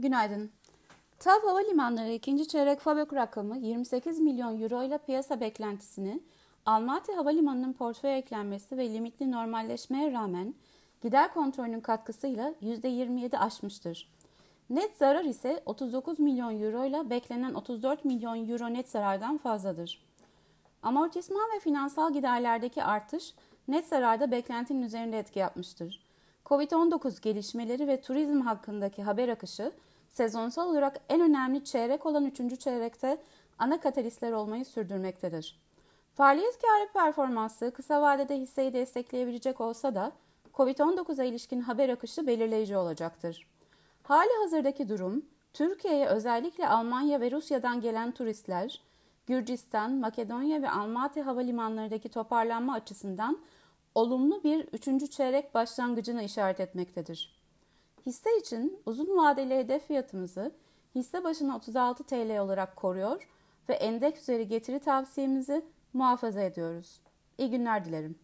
Günaydın. TAV Havalimanları ikinci çeyrek fabrik rakamı 28 milyon euro ile piyasa beklentisini Almaty Havalimanı'nın portföy eklenmesi ve limitli normalleşmeye rağmen gider kontrolünün katkısıyla %27 aşmıştır. Net zarar ise 39 milyon euro ile beklenen 34 milyon euro net zarardan fazladır. Amortisman ve finansal giderlerdeki artış net zararda beklentinin üzerinde etki yapmıştır. Covid-19 gelişmeleri ve turizm hakkındaki haber akışı sezonsal olarak en önemli çeyrek olan 3. çeyrekte ana katalistler olmayı sürdürmektedir. Faaliyet karı performansı kısa vadede hisseyi destekleyebilecek olsa da Covid-19'a ilişkin haber akışı belirleyici olacaktır. Hali hazırdaki durum, Türkiye'ye özellikle Almanya ve Rusya'dan gelen turistler, Gürcistan, Makedonya ve Almaty havalimanlarındaki toparlanma açısından olumlu bir üçüncü çeyrek başlangıcını işaret etmektedir. Hisse için uzun vadeli hedef fiyatımızı hisse başına 36 TL olarak koruyor ve endeks üzeri getiri tavsiyemizi muhafaza ediyoruz. İyi günler dilerim.